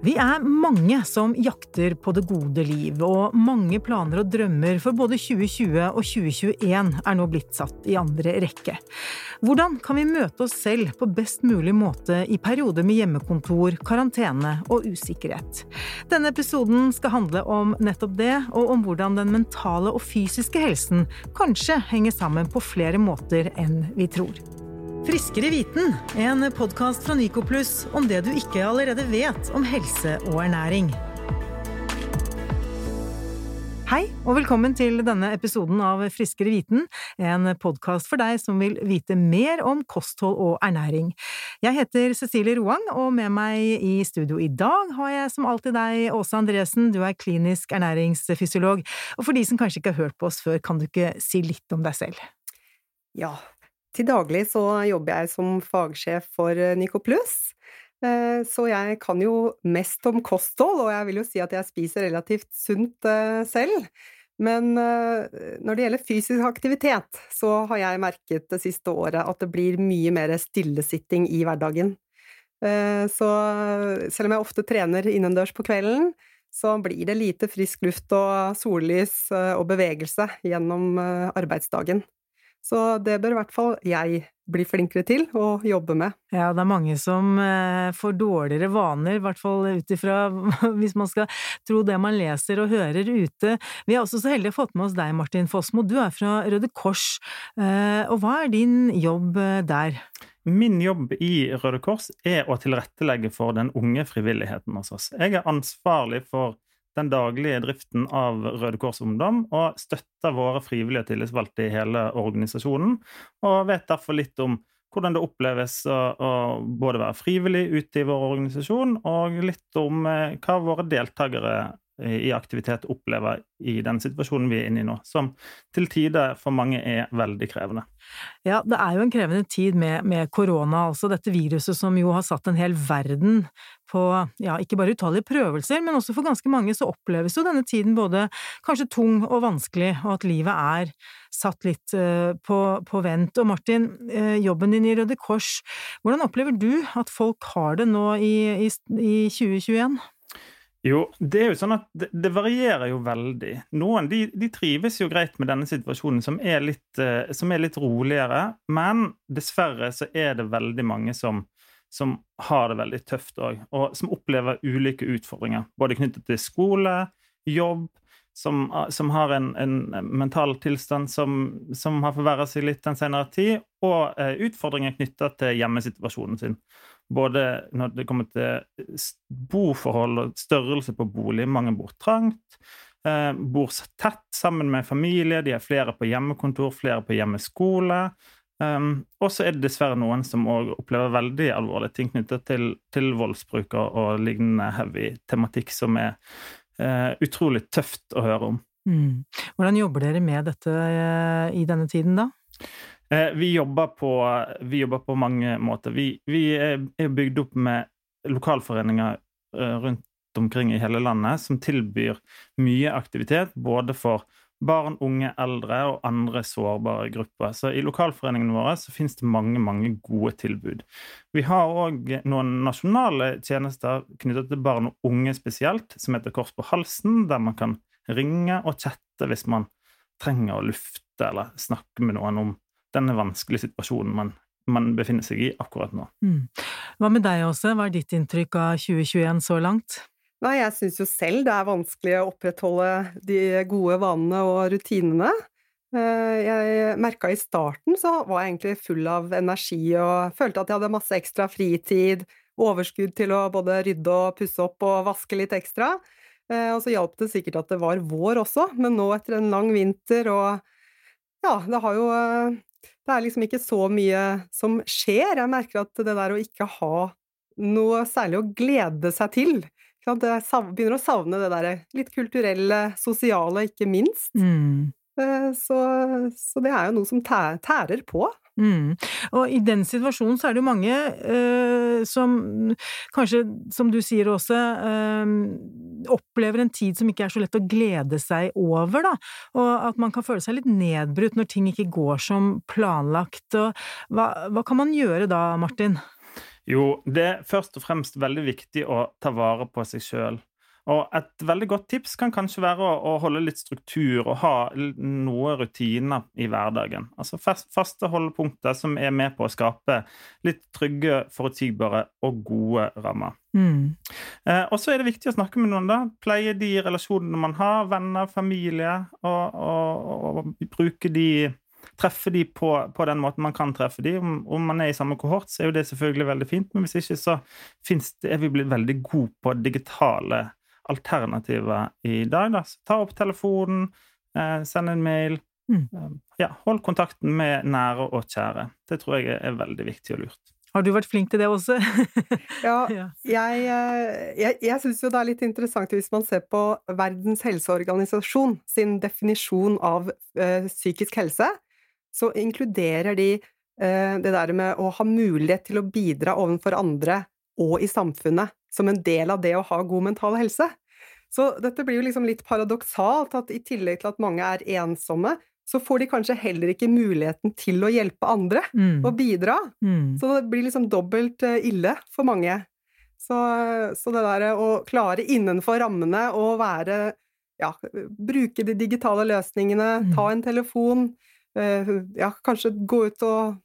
Vi er mange som jakter på det gode liv, og mange planer og drømmer for både 2020 og 2021 er nå blitt satt i andre rekke. Hvordan kan vi møte oss selv på best mulig måte i perioder med hjemmekontor, karantene og usikkerhet? Denne episoden skal handle om nettopp det, og om hvordan den mentale og fysiske helsen kanskje henger sammen på flere måter enn vi tror. Friskere viten, en podkast fra Nycoplus om det du ikke allerede vet om helse og ernæring. Hei, og velkommen til denne episoden av Friskere viten, en podkast for deg som vil vite mer om kosthold og ernæring. Jeg heter Cecilie Roang, og med meg i studio i dag har jeg som alltid deg, Åse Andresen, du er klinisk ernæringsfysiolog, og for de som kanskje ikke har hørt på oss før, kan du ikke si litt om deg selv? Ja, til daglig så jobber jeg som fagsjef for eh, Nycoplus, eh, så jeg kan jo mest om kosthold, og jeg vil jo si at jeg spiser relativt sunt eh, selv. Men når det gjelder fysisk aktivitet, så har jeg merket det siste året at det blir mye mer stillesitting i hverdagen. Så selv om jeg ofte trener innendørs på kvelden, så blir det lite frisk luft og sollys og bevegelse gjennom arbeidsdagen. Så det bør i hvert fall jeg bli flinkere til å jobbe med. Ja, det er mange som eh, får dårligere vaner, i hvert fall ut ifra hvis man skal tro det man leser og hører ute. Vi er også så heldige å fått med oss deg, Martin Fossmo. Du er fra Røde Kors, eh, og hva er din jobb eh, der? Min jobb i Røde Kors er å tilrettelegge for den unge frivilligheten hos oss. Jeg er ansvarlig for den daglige driften av Røde Kors Ungdom, og støtter våre frivillige tillitsvalgte i hele organisasjonen. Og vet derfor litt om hvordan det oppleves å, å både være frivillig ute i vår organisasjon, og litt om eh, hva våre deltakere i aktivitet opplever i den situasjonen vi er inne i nå, som til tider for mange er veldig krevende. Ja, det er jo en krevende tid med, med korona, altså dette viruset som jo har satt en hel verden på ja, ikke bare utallige prøvelser, men også for ganske mange så oppleves jo denne tiden både kanskje tung og vanskelig, og at livet er satt litt uh, på, på, vent. Og Martin, uh, jobben din i Røde Kors, hvordan opplever du at folk har det nå i, i, i 2021? Jo, det er jo sånn at det, det varierer jo veldig. Noen de, de, trives jo greit med denne situasjonen, som er, litt, uh, som er litt roligere. Men dessverre så er det veldig mange som, som har det veldig tøft òg, og som opplever ulike utfordringer. Både knyttet til skole, jobb, som, som har en, en, mental tilstand som, som har forverret seg litt den senere tid, og eh, utfordringer knyttet til hjemmesituasjonen sin. Både når det kommer til boforhold og størrelse på bolig. Mange bor trangt, eh, bor tett sammen med familie, de er flere på hjemmekontor, flere på hjemmeskole. Um, og så er det dessverre noen som òg opplever veldig alvorlige ting knyttet til, til voldsbruk og, lignende heavy tematikk, som er uh, utrolig tøft å høre om. Mm. Hvordan jobber dere med dette uh, i denne tiden, da? Eh, vi jobber, på, vi jobber på mange måter. Vi, vi er bygd opp med lokalforeninger eh, rundt omkring i hele landet som tilbyr mye aktivitet, både for barn, unge, eldre og andre sårbare grupper. Så i lokalforeningene våre så finnes det mange, mange gode tilbud. Vi har òg noen nasjonale tjenester knyttet til barn og unge spesielt, som heter Kors på halsen, der man kan ringe og chatte hvis man trenger å lufte eller snakke med noen om denne vanskelige situasjonen man, man befinner seg i akkurat nå. Mm. Hva med deg også, hva er ditt inntrykk av 2021 så langt? Nei, jeg syns jo selv det er vanskelig å opprettholde de gode vanene og rutinene. Eh, jeg merka i starten så var jeg egentlig full av energi og følte at jeg hadde masse ekstra fritid, overskudd til å både rydde og pusse opp og vaske litt ekstra. Eh, og så hjalp det sikkert at det var vår også, men nå etter en lang vinter og ja, det har jo eh, det er liksom ikke så mye som skjer. Jeg merker at det der å ikke ha noe særlig å glede seg til Jeg begynner å savne det der litt kulturelle, sosiale, ikke minst. Mm. Eh, så, så, det er jo noe som tærer på. Mm. Og i den situasjonen så er det jo mange eh, som kanskje, som du sier også, eh, opplever en tid som ikke er så lett å glede seg over, da. Og at man kan føle seg litt nedbrutt når ting ikke går som planlagt. Og hva, hva kan man gjøre da, Martin? Jo, det er først og fremst veldig viktig å ta vare på seg sjøl. Og et veldig godt tips kan kanskje være å, å holde litt struktur og ha noe rutiner i hverdagen. Altså fast, faste holdepunkter som er med på å skape litt trygge, forutsigbare og gode rammer. Mm. Eh, og så er det viktig å snakke med noen, da. Pleie de relasjonene man har, venner, familie, og, og, og bruke de treffe de på, på, den måten man kan treffe de. Om, om, man er i samme kohort, så er jo det selvfølgelig veldig fint, men hvis ikke så det, er vi blitt veldig gode på digitale alternativer i dag. Da. Så ta opp telefonen, eh, send en mail. Mm. Eh, ja, hold kontakten med nære og kjære. Det tror jeg er veldig viktig og lurt. Har du vært flink til det også? ja, jeg, eh, jeg, jeg syns jo det er litt interessant hvis man ser på Verdens helseorganisasjon sin definisjon av uh, psykisk helse, så inkluderer de uh, det der med å ha mulighet til å bidra overfor andre og i samfunnet som en del av det å ha god mental helse. Så dette blir jo liksom litt paradoksalt, at i tillegg til at mange er ensomme, så får de kanskje heller ikke muligheten til å hjelpe andre mm. og bidra. Mm. Så det blir liksom dobbelt eh, ille for mange. Så, så det der å klare innenfor rammene og være Ja, bruke de digitale løsningene, mm. ta en telefon, eh, ja, kanskje gå ut og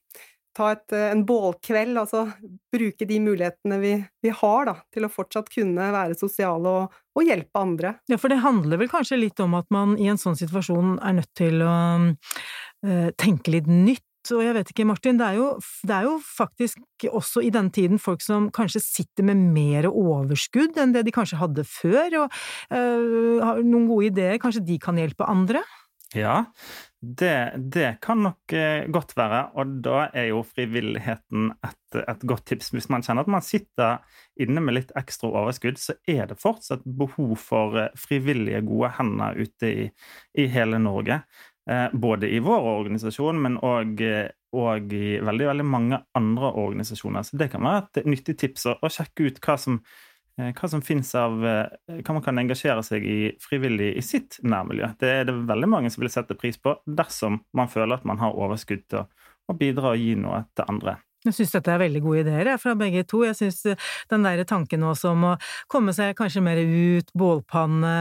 ta et, eh, en bålkveld, altså bruke de mulighetene vi, vi har da, til å fortsatt kunne være sosiale og, og, hjelpe andre. Ja, for det handler vel kanskje litt om at man i en sånn situasjon er nødt til å øh, tenke litt nytt. Og jeg vet ikke, Martin, det er, jo, det er jo faktisk også i denne tiden folk som kanskje sitter med mer overskudd enn det de kanskje hadde før, og øh, har noen gode ideer. Kanskje de kan hjelpe andre? Ja, det, det, kan nok eh, godt være, og da er jo frivilligheten et, et, godt tips. Hvis man kjenner at man sitter inne med litt ekstra overskudd, så er det fortsatt behov for eh, frivillige, gode hender ute i, i hele Norge. Eh, både i vår organisasjon, men òg eh, i veldig, veldig mange andre organisasjoner. Så det kan være et nyttig tips å, å sjekke ut hva som hva som finnes av eh, hva man kan engasjere seg i frivillig i sitt nærmiljø. Det er det veldig mange som vil sette pris på dersom man føler at man har overskudd til å bidra og gi noe til andre. Jeg syns dette er veldig gode ideer fra begge to. Jeg syns eh, den der tanken også om å komme seg kanskje mer ut, bålpanne,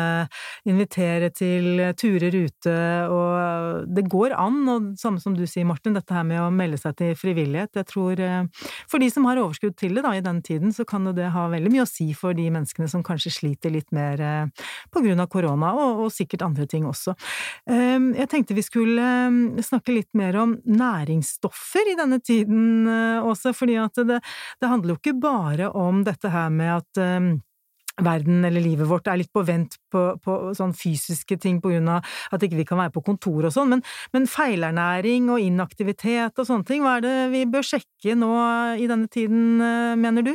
invitere til turer ute, og det går an, og samme som du sier, Martin, dette her med å melde seg til frivillighet. Jeg tror eh, for de som har overskudd til det da, i den tiden, så kan jo det ha veldig mye å si for de menneskene som kanskje sliter litt mer eh, på grunn av korona, og, og sikkert andre ting også. Ehm, jeg tenkte vi skulle snakke litt mer om næringsstoffer i denne tiden også, fordi at det, det handler jo ikke bare om dette her med at um, verden eller livet vårt er litt på vent på, på sånn fysiske ting på grunn av at ikke vi kan være på kontor og sånn, men, men, feilernæring og inaktivitet og sånne ting, hva er det vi bør sjekke nå i denne tiden, eh, mener du?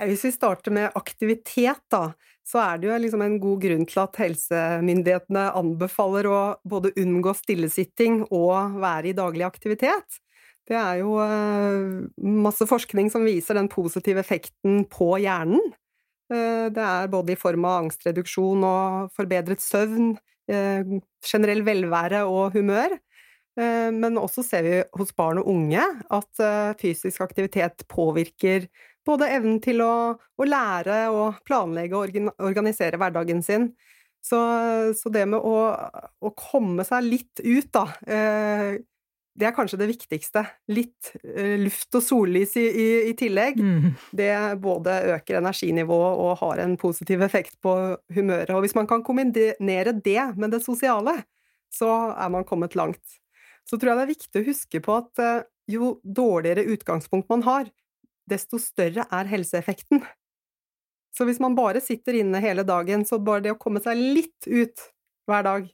Hvis vi starter med aktivitet, da, så er det jo liksom en god grunn til at helsemyndighetene anbefaler å både unngå stillesitting og være i daglig aktivitet. Det er jo eh, masse forskning som viser den positive effekten på hjernen. Eh, det er både i form av angstreduksjon og forbedret søvn, eh, generell velvære og humør. Men også ser vi hos barn og unge at fysisk aktivitet påvirker både evnen til å, å lære og planlegge og organisere hverdagen sin. Så, så det med å, å, komme seg litt ut, da, det er kanskje det viktigste. Litt uh, luft og sollys i, i, i tillegg. Mm. Det både øker energinivået og har en positiv effekt på humøret. Og hvis man kan kombinere det med det sosiale, så er man kommet langt. Så tror jeg det er viktig å huske på at uh, jo dårligere utgangspunkt man har, desto større er helseeffekten. Så hvis man bare sitter inne hele dagen, så bare det å komme seg litt ut hver dag,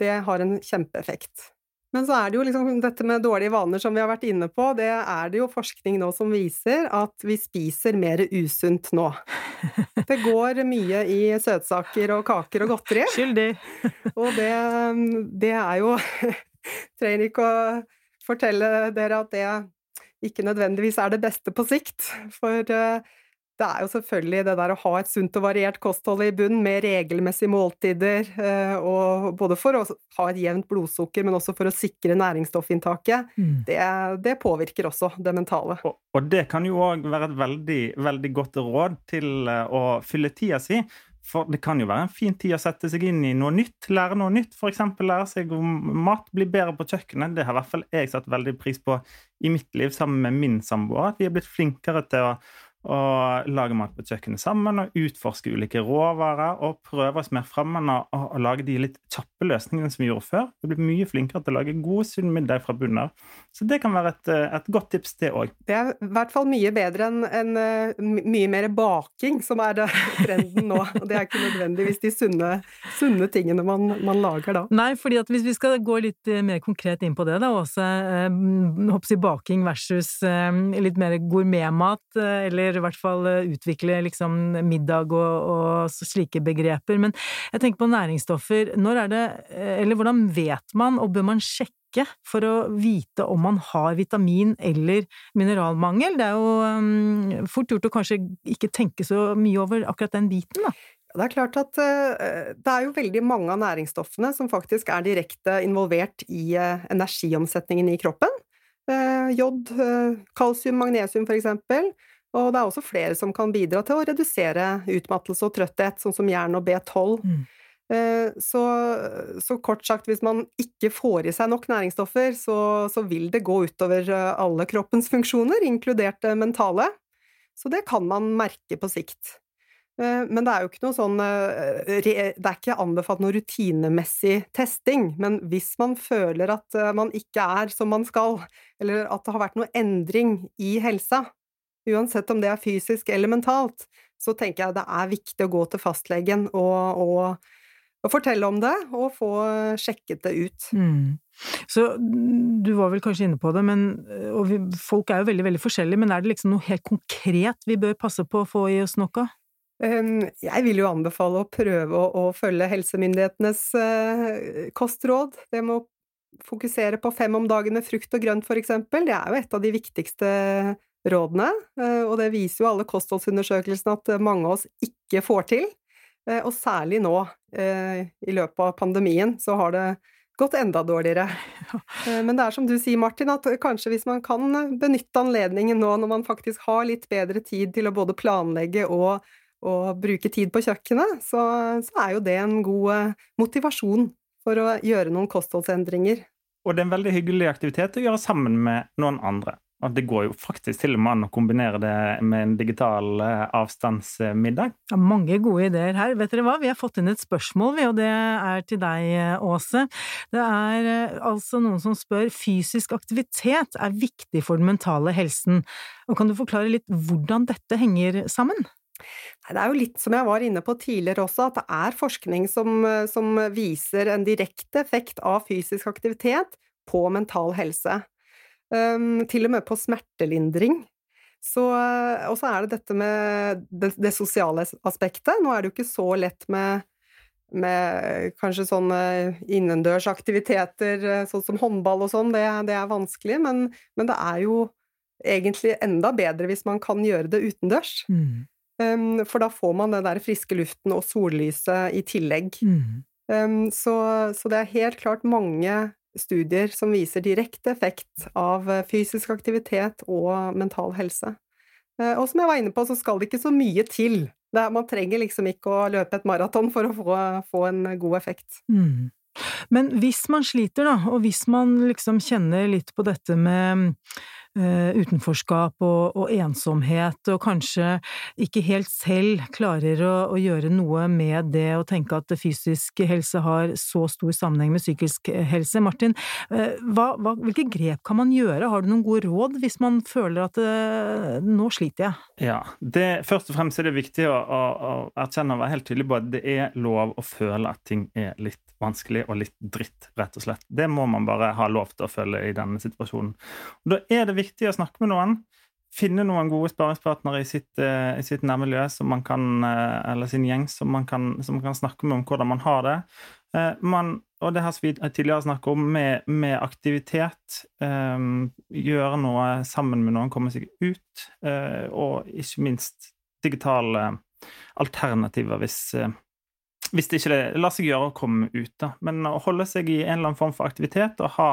det har en kjempeeffekt. Men så er det jo liksom dette med dårlige vaner som vi har vært inne på, det er det jo forskning nå som viser at vi spiser mer usunt nå. Det går mye i søtsaker og kaker og godteri. Skyldig. Og det, det er jo Trenger ikke å fortelle dere at det ikke nødvendigvis er det beste på sikt. For eh, det er jo selvfølgelig det der å ha et sunt og variert kosthold i bunn, med regelmessige måltider, eh, og både for å ha et jevnt blodsukker, men også for å sikre næringsstoffinntaket, mm. det, det, påvirker også det mentale. Og, og det kan jo òg være et veldig, veldig godt råd til eh, å fylle tida si. For det kan jo være en fin tid å sette seg inn i noe nytt, lære noe nytt. F.eks. lære seg om mat, bli bedre på kjøkkenet. Det har i hvert fall jeg satt veldig pris på i mitt liv sammen med min samboer. At vi er blitt flinkere til å og lage mat på kjøkkenet sammen og utforske ulike råvarer og prøve oss mer fram enn å, å, lage de litt kjappe løsningene som vi gjorde før. Vi blir mye flinkere til å lage god, sunn middag fra bunnen av. Så det kan være et, et godt tips, det òg. Det er i hvert fall mye bedre enn en, eh, mye mer baking, som er det, trenden nå. Og det er ikke nødvendigvis de sunne, sunne tingene man, man, lager da. Nei, fordi at hvis vi skal gå litt eh, mer konkret inn på det, da, også eh, baking versus eh, litt mer gourmetmat, eh, eller eller i hvert fall eh, utvikle liksom middag og, og, slike begreper. Men jeg tenker på næringsstoffer. Når er det eh, Eller hvordan vet man, og bør man sjekke for å vite om man har vitamin- eller mineralmangel? Det er jo um, fort gjort å kanskje ikke tenke så mye over akkurat den biten, da. Det er klart at uh, det er jo veldig mange av næringsstoffene som faktisk er direkte involvert i energiomsetningen i kroppen. Jod, kalsium, magnesium for eksempel. Og det er også flere som kan bidra til å redusere utmattelse og trøtthet, sånn som jern og B12. Mm. Eh, så, så, kort sagt, hvis man ikke får i seg nok næringsstoffer, så, så, vil det gå utover eh, alle kroppens funksjoner, inkludert det mentale. Så det kan man merke på sikt. Eh, men det er jo ikke noe sånn Det er ikke anbefalt noe rutinemessig testing, men hvis man føler at man ikke er som man skal, eller at det har vært noe endring i helsa, uansett om det er fysisk eller mentalt, så tenker jeg det er viktig å gå til fastlegen og, og, og fortelle om det, og få sjekket det ut. Mm. Så du var vel kanskje inne på det, men, og vi, folk er jo veldig, veldig forskjellige, men er det liksom noe helt konkret vi bør passe på å få i oss noe av? Ehm, jeg vil jo anbefale å prøve å, å følge helsemyndighetenes uh, kostråd. Det med å fokusere på fem om dagen med frukt og grønt, for eksempel. Det er jo et av de viktigste rådene, eh, og det viser jo alle kostholdsundersøkelsene at mange av oss ikke får til. Eh, og særlig nå, eh, i løpet av pandemien, så har det gått enda dårligere. Men det er som du sier, Martin, at kanskje hvis man kan benytte anledningen nå når man faktisk har litt bedre tid til å både planlegge og, og bruke tid på kjøkkenet, så, så, er jo det en god motivasjon for å gjøre noen kostholdsendringer. Og det er en veldig hyggelig aktivitet å gjøre sammen med noen andre. Og det går jo faktisk til og med an å kombinere det med en digital eh, avstandsmiddag. Ja, mange gode ideer her. Vet dere hva, vi har fått inn et spørsmål, og det er til deg, Åse. Det er eh, altså noen som spør fysisk aktivitet er viktig for den mentale helsen. Og kan du forklare litt hvordan dette henger sammen? Det er jo litt som jeg var inne på tidligere også, at det er forskning som, som viser en direkte effekt av fysisk aktivitet på mental helse. Um, til og med på smertelindring. Så, og så er det dette med det, det, sosiale aspektet. Nå er det jo ikke så lett med, med kanskje sånne innendørs aktiviteter, sånn som håndball og sånn, det, det, er vanskelig, men, men, det er jo egentlig enda bedre hvis man kan gjøre det utendørs. Mm. Um, for da får man den der friske luften og sollyset i tillegg. Mm. Um, så, så, det er helt klart mange studier som viser direkte effekt av eh, fysisk aktivitet og mental helse. Eh, og som jeg var inne på, så skal det ikke så mye til. Er, man trenger liksom ikke å løpe et maraton for å få, få en god effekt. Mm. Men hvis man sliter, da, og hvis man liksom kjenner litt på dette med utenforskap og, og, ensomhet, og kanskje ikke helt selv klarer å, å, gjøre noe med det å tenke at fysisk helse har så stor sammenheng med psykisk helse. Martin, uh, hva, hva, hvilke grep kan man gjøre? Har du noen gode råd hvis man føler at uh, nå sliter jeg? Ja, det, Først og fremst er det viktig å, å, å erkjenne og være helt tydelig på at det er lov å føle at ting er litt vanskelig og litt dritt, rett og slett. Det må man bare ha lov til å føle i denne situasjonen. Og da er det viktig å snakke med noen. Finne noen gode sparingspartnere i sitt, uh, i sitt nærmiljø som man kan, uh, eller sin gjeng som man, kan, som man kan snakke med om hvordan man har det. Uh, man, og det har vi tidligere snakket om, med, med aktivitet. Um, gjøre noe sammen med noen, komme seg ut. og ikke minst digitale alternativer hvis, hvis det ikke lar seg gjøre å komme ut. Da. Men å holde seg i en eller annen form for aktivitet og ha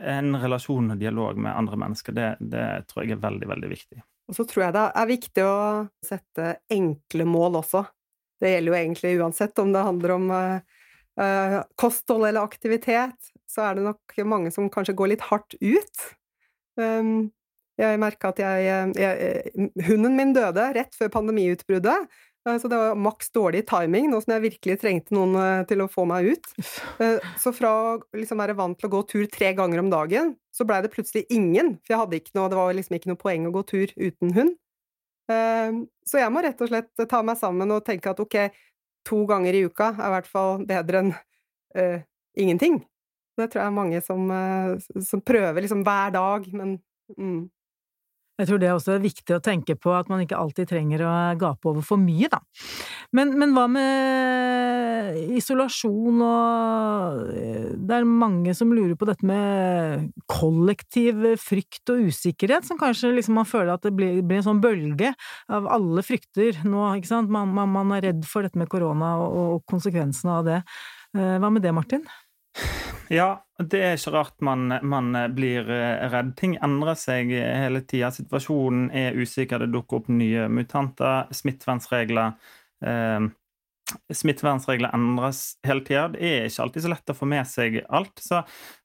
en relasjon og dialog med andre mennesker, det, det tror jeg er veldig, veldig viktig. Og så tror jeg det er viktig å sette enkle mål også. Det gjelder jo egentlig uansett om det handler om uh, kosthold eller aktivitet, så er det nok mange som kanskje går litt hardt ut. Um, jeg merka at jeg, jeg, Hunden min døde rett før pandemiutbruddet, Eh, så det var maks dårlig timing, nå som jeg virkelig trengte noen eh, til å få meg ut. Eh, så fra å liksom være vant til å gå tur tre ganger om dagen, så blei det plutselig ingen. For jeg hadde ikke noe, det var liksom ikke noe poeng å gå tur uten hund. Så jeg må rett og slett ta meg sammen og tenke at ok, to ganger i uka er i hvert fall bedre enn uh, ingenting. Det tror jeg er mange som, uh, som prøver liksom hver dag, men mm. Jeg tror det er også viktig å tenke på, at man ikke alltid trenger å gape over for mye, da. Men, men hva med isolasjon og Det er mange som lurer på dette med kollektiv frykt og usikkerhet, som kanskje liksom man føler at det blir, blir en sånn bølge av alle frykter nå, ikke sant. Man, man, man er redd for dette med korona og, og konsekvensene av det. Eh, hva med det, Martin? Ja, det er ikke rart man, man blir eh, redd. Ting endrer seg hele tida. Situasjonen er usikker, det dukker opp nye mutanter. Smittevernregler eh, Smittevernregler endres hele tida. Det er ikke alltid så lett å få med seg alt.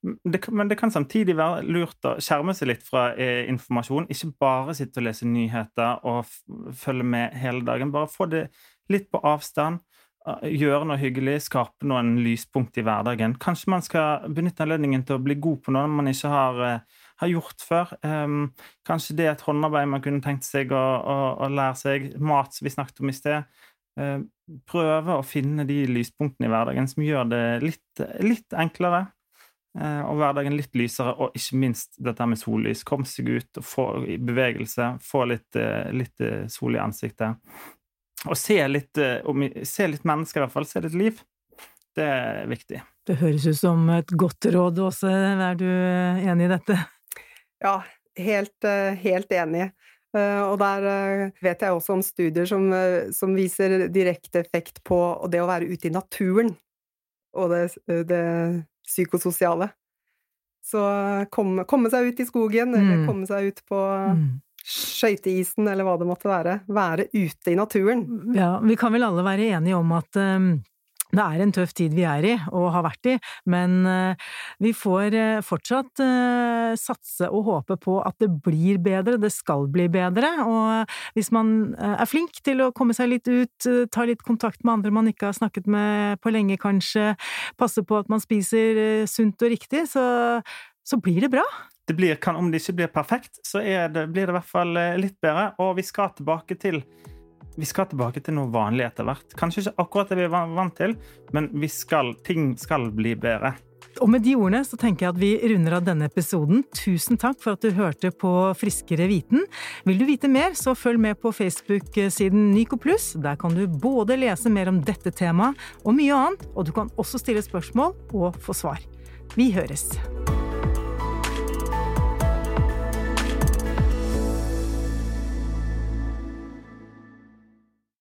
Det, men det kan samtidig være lurt å skjerme seg litt fra eh, informasjon. Ikke bare sitte og lese nyheter og følge med hele dagen. Bare få det litt på avstand gjøre noe hyggelig, skape noen lyspunkt i hverdagen. Kanskje man skal benytte anledningen til å bli god på noe man ikke har, uh, har gjort før. Um, kanskje det er et håndarbeid man kunne tenkt seg å, å, å lære seg. Mat, som vi snakket om i sted. Um, prøve å finne de lyspunktene i hverdagen som gjør det litt, litt enklere. Uh, og hverdagen litt lysere, og ikke minst dette med sollys. Kom seg ut og få bevegelse. Få litt, litt sol i ansiktet å se litt, eh, se litt mennesker, i hvert fall. Se litt liv. Det er viktig. Det høres ut som et godt råd, Åse. Er du eh, enig i dette? Ja, helt, eh, helt enig. Og der vet jeg også om studier som, som viser direkte effekt på det å være ute i naturen og det, det psykososiale. Så komme, komme, seg ut i skogen, eller mm. komme seg ut på mm skøyteisen, eller hva det måtte være. Være ute i naturen. Ja, vi kan vel alle være enige om at um, det er en tøff tid vi er i, og har vært i, men uh, vi får uh, fortsatt uh, satse og håpe på at det blir bedre, det skal bli bedre, og hvis man er flink til å komme seg litt ut, ta litt kontakt med andre man ikke har snakket med på lenge kanskje, passe på at man spiser sunt og riktig, så, så blir det bra det blir, kan, om det ikke blir perfekt, så det, blir det i hvert fall eh, litt bedre. Og vi skal tilbake til vi skal tilbake til noe vanlig etter hvert. Kanskje ikke akkurat det vi er vant til, men skal, ting skal bli bedre. Og med de ordene så tenker jeg at vi runder av denne episoden. Tusen takk for at du hørte på Friskere viten. Vil du vite mer, så følg med på Facebook-siden Nyco Pluss. Der kan du både lese mer om dette temaet og mye annet, og du kan også stille spørsmål og få svar. Vi høres!